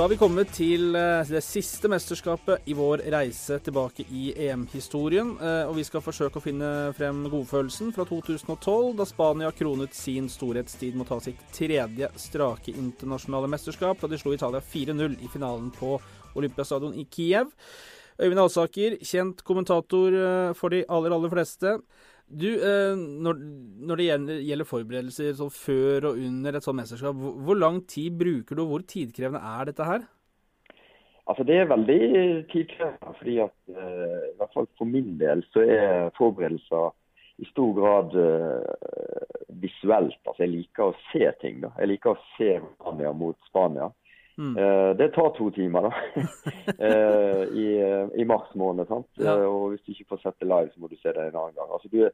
Da har vi kommet til eh, det siste mesterskapet i vår reise tilbake i EM-historien. eh, Og vi skal forsøke å finne frem godfølelsen fra 2012, da Spania kronet sin storhetstid med å ta sitt tredje strake internasjonale mesterskap, da de slo Italia 4-0 i finalen på Olympiastadion i Kiev. Øyvind Alsaker, kjent kommentator eh, for de aller, aller fleste. Du, eh, når, når det gjelder, forberedelser så før og under et sånt mesterskap, hvor lang tid bruker du, og hvor tidkrevende er dette her? Altså Det er veldig tidkrevende. fordi at eh, i hvert fall For min del så er forberedelser i stor grad eh, visuelt. Altså Jeg liker å se ting. da. Jeg liker å se Spania mot Spania. Mm. Eh, det tar to timer da, eh, i, i mars måned. sant? Ja. Eh, og Hvis du ikke får sett det live, så må du se det en annen gang. Altså Du,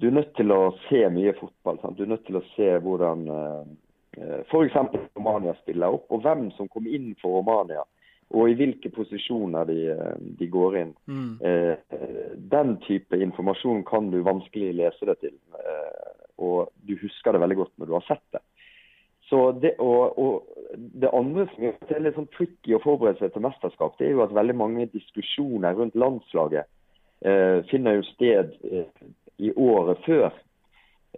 du er nødt til å se mye fotball. sant? Du er nødt til å se hvordan eh, f.eks. Romania spiller opp, og hvem som kom inn for Romania. Og i hvilke posisjoner de, eh, de går inn. Mm. Eh, den type informasjon kan du vanskelig lese det til. Eh, og du husker det veldig godt når du har sett det. Så det, og, og det andre som gjør det litt sånn tricky å forberede seg til mesterskap, det er jo at veldig mange diskusjoner rundt landslaget eh, finner jo sted eh, i året før.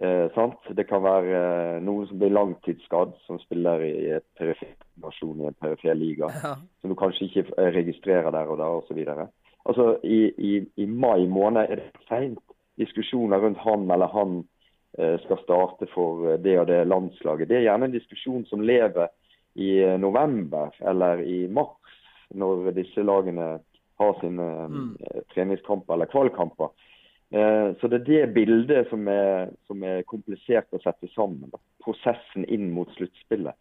Eh, sant? Det kan være eh, noen som blir langtidsskadd, som spiller i et perifer nasjon i en perifer liga Ja. som du kanskje ikke eh, registrerer der og der osv. Altså, i, i, I mai måned er det seint. Diskusjoner rundt han eller han skal starte for eh, det og det landslaget. Det er gjerne en diskusjon som lever i eh, november eller i mars, når disse lagene har sine Mm. eh, treningskamper eller kvalkamper. Eh, Så det er det bildet som er, som er komplisert å sette sammen. Da. Prosessen inn mot sluttspillet.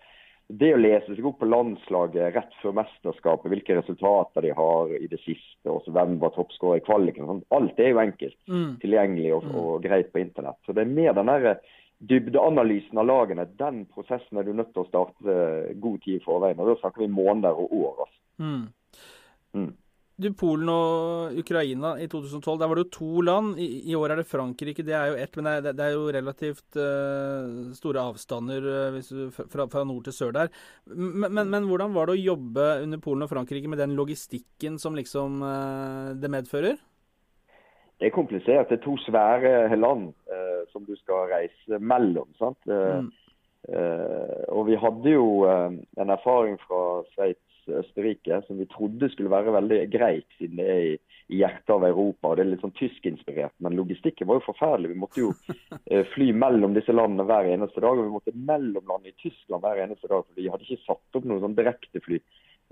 Det å lese seg opp på landslaget rett før mesterskapet, hvilke resultater de har i det siste, og hvem var toppskårer i kvaliken, alt er jo enkelt Mm. tilgjengelig og, og greit på internett. Så det er mer den der dybdeanalysen av lagene. Den prosessen er du nødt til å starte god tid i forveien. Og da snakker vi måneder og år. Altså. Mm. Mm. Du, Polen og Ukraina i 2012, der var det jo to land. I, i år er det Frankrike, det er jo ett, men det er, det er jo relativt uh, store avstander uh, hvis du, fra, fra nord til sør der. Men, men, men hvordan var det å jobbe under Polen og Frankrike med den logistikken som liksom uh, det medfører? Det er komplisert. Det er to svære land som du skal reise mellom. sant? Mm. og vi hadde jo en erfaring fra Sveits Østerrike, som vi trodde skulle være veldig greit, siden det er i, i hjertet av Europa. og Det er litt sånn tyskinspirert. Men logistikken var jo forferdelig. Vi måtte jo eh, fly mellom disse landene hver eneste dag. Og vi måtte mellomlande i Tyskland hver eneste dag. For vi hadde ikke satt opp noen sånn direktefly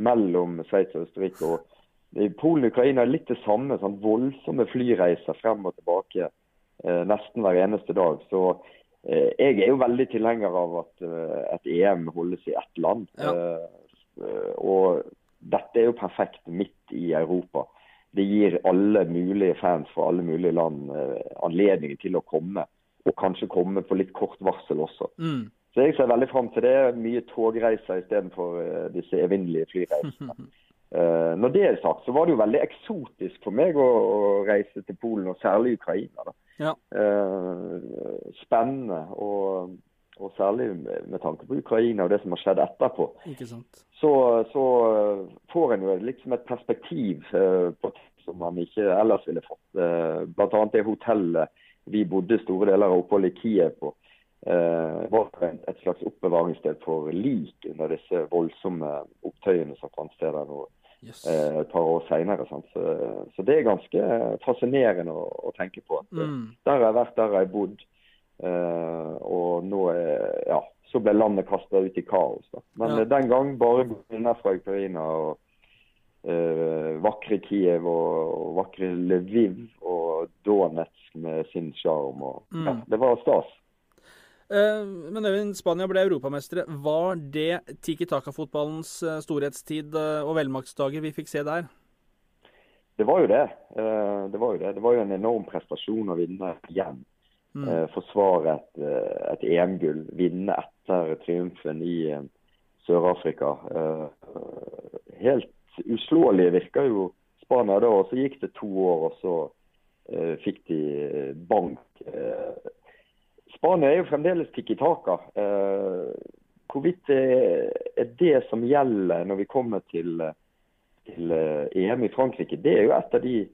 mellom Sveits og Østerrike. og i Polen og Ukraina er litt det samme. sånn Voldsomme flyreiser frem og tilbake eh, nesten hver eneste dag. Så Eh, jeg er jo veldig tilhenger av at et EM holdes i ett land. Ja. Eh, og dette er jo perfekt midt i Europa. Det gir alle mulige fans fra alle mulige land anledning til å komme. Og kanskje komme på litt kort varsel også. Mm. Så jeg ser veldig fram til det. Mye togreiser istedenfor disse evinnelige flyreisene. Når det er sagt, så var det jo veldig eksotisk for meg å, reise til Polen, og særlig Ukraina. Ja. Spennende, og, og, særlig med tanke på Ukraina og det som har skjedd etterpå. Så, så får en jo liksom et perspektiv uh, på ting som man ikke ellers ville fått. Uh, Bl.a. det hotellet vi bodde store deler av oppholdet i Kiev på. Var et slags oppbevaringssted for lik under disse voldsomme opptøyene som fant sted der nå yes. Eh, et par år seinere. Så, så, det er ganske fascinerende å, å tenke på. At, mm. Der har jeg vært, der har jeg bodd. Uh, og nå er, ja, så ble landet kasta ut i kaos. Da. Men ja. den gang bare minner fra Ukraina og uh, vakre Kiev og, og, vakre Lviv og Donetsk med sin sjarm. Mm. Ja, det var stas. Uh, men Øyvind, Spania ble europamestere. Var det Tiki Taka-fotballens eh, storhetstid eh, og velmaktsdager vi fikk se der? Det var jo det. Det var jo det. Det var jo en enorm prestasjon å vinne igjen. Mm. Forsvare et, et EM-gull. Vinne etter triumfen i Sør-Afrika. Helt uslåelige virker jo Spania da. og Så gikk det to år, og så fikk de bank Spania er jo fremdeles tikki taka. Eh, hvorvidt det er det som gjelder når vi kommer til, til eh, EM i Frankrike, det er jo et av de eh,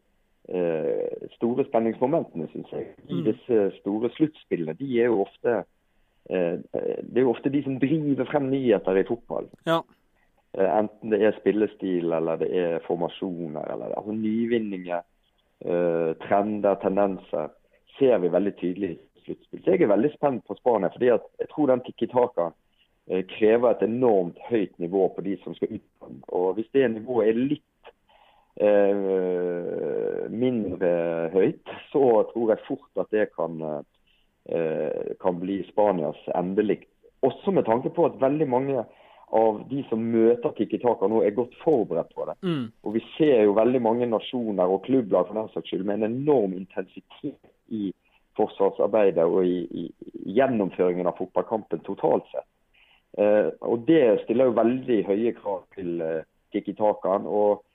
store spenningsmomentene, syns jeg. I mm. disse store sluttspillene. De er jo ofte eh, Det er jo ofte de som driver frem nyheter i fotball. Ja. Eh, enten det er spillestil eller det er formasjoner eller altså nyvinninger, eh, trender, tendenser, ser vi veldig tydelig sluttspill. Så jeg er veldig spent på Spania. fordi jeg tror den Tikki Taka eh, krever et enormt høyt nivå på de som skal ut. Og Hvis det nivået er litt eh, mindre høyt, så tror jeg fort at det kan, eh, kan bli Spanias endelikt. Også med tanke på at veldig mange av de som møter Tikki Taka nå, er godt forberedt på det. Mm. Og Vi ser jo veldig mange nasjoner og klubblag for den saks skyld med en enorm intensitet i forsvarsarbeidet og i, i, gjennomføringen av fotballkampen totalt sett. Eh, og Det stiller jo veldig høye krav til eh, Tiki-Takaen. og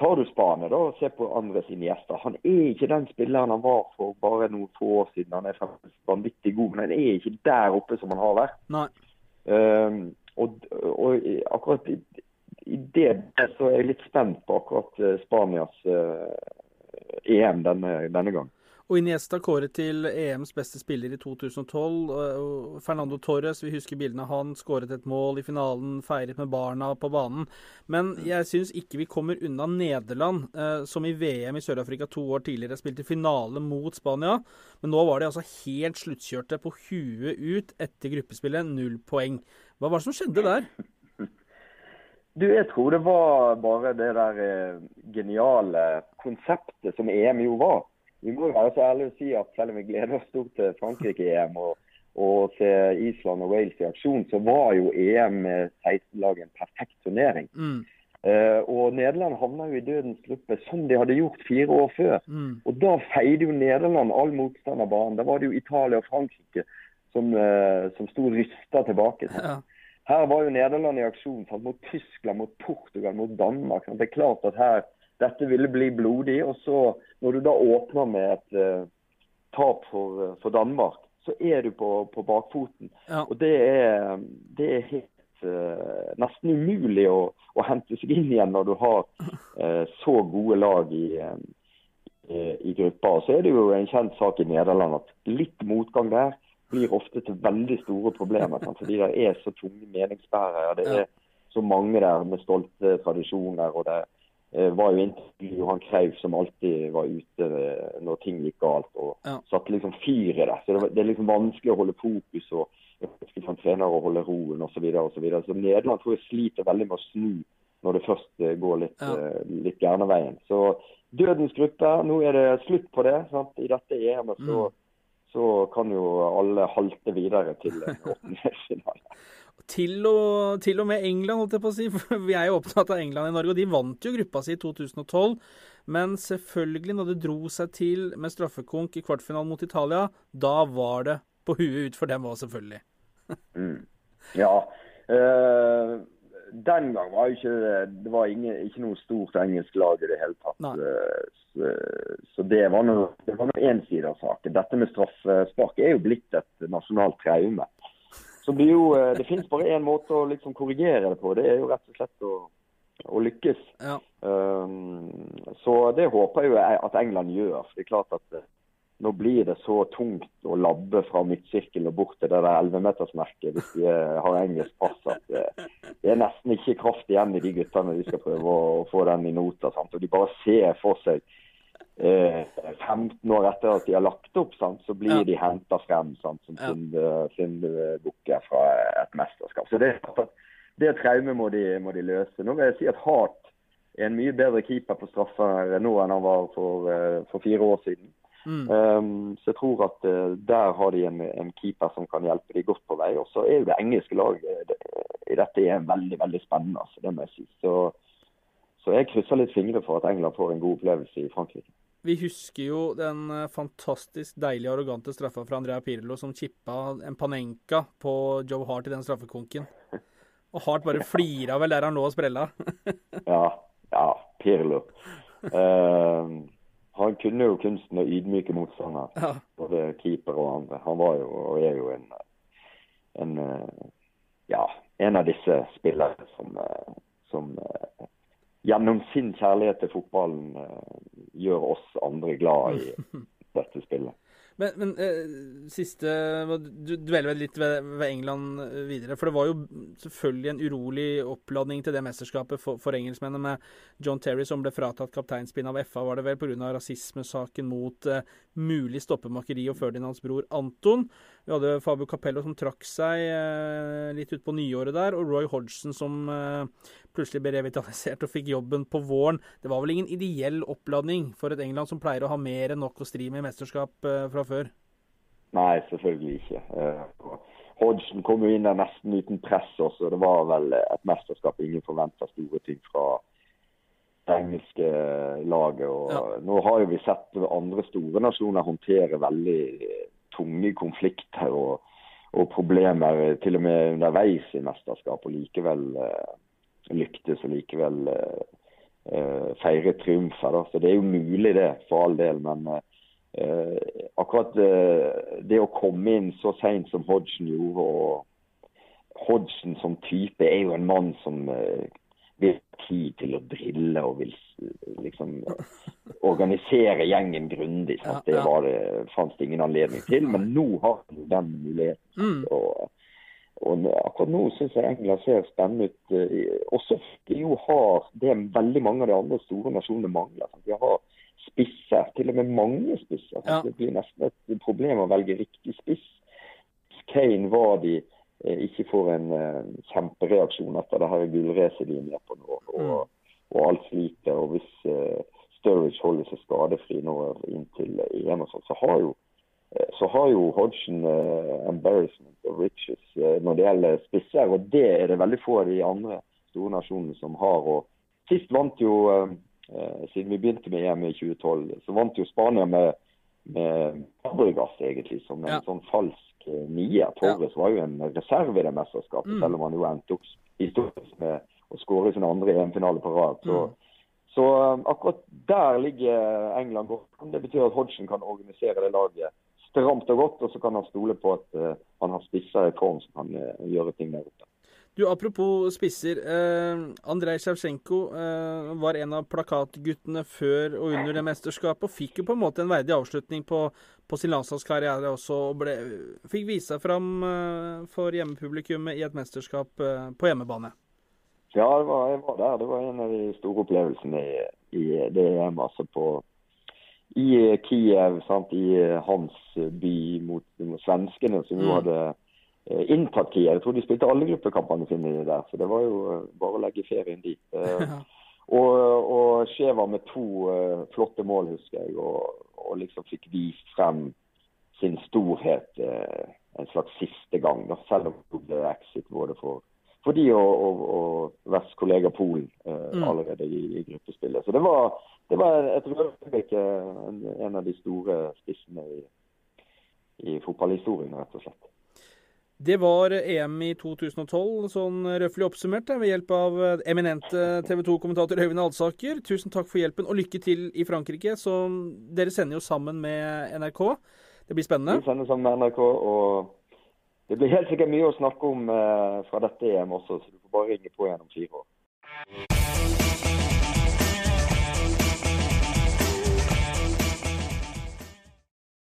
Tar du Spania da, og ser på andre sine gjester, han er ikke den spilleren han var for bare noen få år siden. Han er vanvittig god, men han er ikke der oppe som han har vært. Nei. Um, og, og, akkurat i, i, det så er jeg litt spent på akkurat eh, Spanias uh, EM denne, denne gang. Og Iniesta kåret til EMs beste spiller i 2012. Fernando Torres, vi husker bildene av han, skåret et mål i finalen, feiret med barna på banen. Men jeg syns ikke vi kommer unna Nederland, eh, som i VM i Sør-Afrika to år tidligere spilte finale mot Spania. Men nå var de altså helt sluttkjørte på huet ut etter gruppespillet. Null poeng. Hva var det som skjedde der? Du, Jeg tror det var bare det der eh, geniale konseptet som EM jo var vi må jo være så ærlige å si at selv om vi gleder oss stort til Frankrike-EM og, og se Island og Wales i aksjon, så var jo EM med 16-lag en perfekt turnering. Mm. Uh, og Nederland havna jo i dødens gruppe som de hadde gjort fire år før. Mm. Og Da feide jo Nederland all motstand av banen. Da var det jo Italia og Frankrike som, uh, som sto rysta tilbake. Ja. Her var jo Nederland i aksjon sant? mot Tyskland, mot Portugal, mot Danmark. Sant? Det er klart at her dette ville bli blodig. Og så, når du da åpner med et uh, tap for, uh, for, Danmark, så er du på, på bakfoten. Ja. Og det er, det er helt uh, nesten umulig å, å, hente seg inn igjen når du har så gode lag i, i, gruppa. Så er det jo en kjent sak i Nederland at litt motgang der blir ofte til veldig store problemer. Sant? Fordi det er så tunge meningsbærere. Det er så mange der med stolte tradisjoner. og det eh, var jo inntil Johan Krauff som alltid var ute eh, når ting gikk galt og Ja. satte liksom fyr i det. Så det, var- det er liksom vanskelig å holde fokus og vanskelig for en trener å holde roen osv. Så, videre, og så, videre. så Nederland tror jeg sliter veldig med å snu når det først eh, går litt, Ja. eh, litt gærne veien. Så dødens gruppe, nå er det slutt på det. Sant? I dette EM-et så, Mm. så kan jo alle halte videre til en åttendedelsfinale. Til og, til og med England, holdt jeg på å si. For vi er jo opptatt av England i Norge, og de vant jo gruppa si i 2012. Men selvfølgelig, når det dro seg til med straffekonk i kvartfinalen mot Italia, da var det på huet ut for dem òg, selvfølgelig. Mm. Ja. eh, den gang var jo ikke det var ingen, ikke noe stort engelsk lag i det hele tatt. Eh, så, så det var det én side av saken. Dette med straffespark er jo blitt et nasjonalt traume. Så blir jo, eh, Det finnes bare én måte å liksom korrigere det på. Det er jo rett og slett å, å lykkes. Ja. Um, så det håper jeg jo at England gjør. for det er klart at eh, nå blir det så tungt å labbe fra midtsirkelen og bort til det der 11-metersmerket hvis de eh, har engelsk pass at det er nesten ikke kraft igjen i de guttene de skal prøve å, få den i nota. Sant? Og de bare ser for seg 15 år etter at de har lagt opp, sant? så blir Ja. de henta frem sant? som Ja. synde- syndebukker fra et mesterskap. Så det, det traumet må, de- må de løse. Nå vil jeg si at Hart er en mye bedre keeper på straffer nå enn han var for, eh, for fire år siden. Mm. Um, så jeg tror at uh, der har de en, en keeper som kan hjelpe de godt på vei. Og så er jo det engelske laget eh, det- i dette er veldig veldig spennende. Altså, det må jeg si. Så, så jeg krysser litt fingre for at England får en god opplevelse i Frankrike. Vi husker jo den eh, fantastisk deilige, arrogante straffa fra Andrea Pirlo som chippa en Panenka på Joe Hart i den straffekonken. Og Hart bare flira vel der han lå og sprella. Ja, ja Pirlo. Uh, han kunne jo kunsten å ydmyke motstander. Ja. både keeper og andre. Han var jo og er jo en, en eh, ja, en av disse spillerne som, som gjennom sin kjærlighet til fotballen eh, gjør oss andre glad i dette spillet. Men, men eh, siste Du dveler vel litt ved, ved England eh, videre. For det var jo selvfølgelig en urolig oppladning til det mesterskapet for, for engelskmennene med John Terry som ble fratatt kapteinspinn av FA, var det vel pga. rasismesaken mot eh, mulig stoppemakeri og Ferdinands bror Anton. Vi hadde Fabio Capello som trakk seg eh, litt utpå nyåret der, og Roy Hodgson som eh, plutselig ble revitalisert og fikk jobben på våren. Det var vel ingen ideell oppladning for et England som pleier å ha mer enn nok å stri med i mesterskap eh, fra før? Nei, selvfølgelig ikke. Eh, Hodgson kom jo inn der nesten uten press også. Det var vel et mesterskap ingen forventa store ting fra det engelske laget. Og Ja. Nå har jo vi sett andre store nasjoner håndtere veldig tunge konflikter og, og problemer til og med underveis i mesterskap, og likevel uh, lyktes og likevel uh, feire triumfer. Da. Så det er jo mulig det, for all del. Men eh, akkurat eh, det å komme inn så seint som Hodgson gjorde, og Hodgson som type er jo en mann som eh, vil ha tid til å drille og vil liksom organisere gjengen grundig. Ja, sant? Det var det, fantes det ingen anledning til, men nå har han den muligheten. Mm. Og, og akkurat nå syns jeg England ser spennende ut. eh, Også de jo har det veldig mange av de andre store nasjonene mangler. Sant? De har spisser, til og med mange spisser. Ja. Det blir nesten et problem å velge riktig spiss. Kane var de eh, ikke får en eh, kjempereaksjon etter det her gullracet de er med på nå, og, og alt sliter. og Hvis uh, Sturridge holder seg skadefri nå inntil EM, og sånt, så har jo så har jo Hodgson uh, embarrassment of riches uh, når det gjelder spisser. og Det er det veldig få av de andre store nasjonene som har. og Sist vant jo, eh, siden vi begynte med EM i 2012, så vant jo Spania med, med Fabregas, egentlig, som en Ja. sånn falsk eh, nier. Torres var jo en reserve i det mesterskapet, Mm. selv om han jo endte opp historisk med å skåre sin andre EM-finale på rad. Så, Mm. så um, akkurat der ligger England godt. Det betyr at Hodgson kan organisere det laget stramt og godt, og så kan han stole på at uh, han har spisser i form som kan uh, gjøre ting der oppe. Du, Apropos spisser. Eh, Andrej Sjevtsjenko eh, var en av plakatguttene før og under det mesterskapet, og fikk jo på en måte en verdig avslutning på, på sin landslagskarriere også. og ble, Fikk vise seg fram eh, for hjemmepublikummet i et mesterskap eh, på hjemmebane. Ja, var, jeg var der. Det var en av de store opplevelsene i, i det EM. altså på i Kiev, sant, i hans by mot, mot svenskene, som jo mm. hadde inntatt Kiev. Jeg tror de spilte alle gruppekampene sine der, så det var jo eh, bare å legge ferien dit. Eh, og, og Skjeva med to uh, flotte mål, husker jeg, og, og, liksom fikk vist frem sin storhet uh, en slags siste gang. Da, selv om det ble exit både for for de og, og, og vertskollega Polen eh, mm. allerede i, i, gruppespillet. Så det var, det var et øyeblikk, en, en, av de store spissene i, i fotballhistorien, rett og slett. Det var EM i 2012, sånn røftlig oppsummert, ved hjelp av eminente TV 2-kommentator Øyvind Alsaker. Tusen takk for hjelpen, og lykke til i Frankrike. Så dere sender jo sammen med NRK. Det blir spennende. Vi sender sammen med NRK, og det blir helt sikkert mye å snakke om eh, fra dette EM også, så du får bare ringe på gjennom fire år.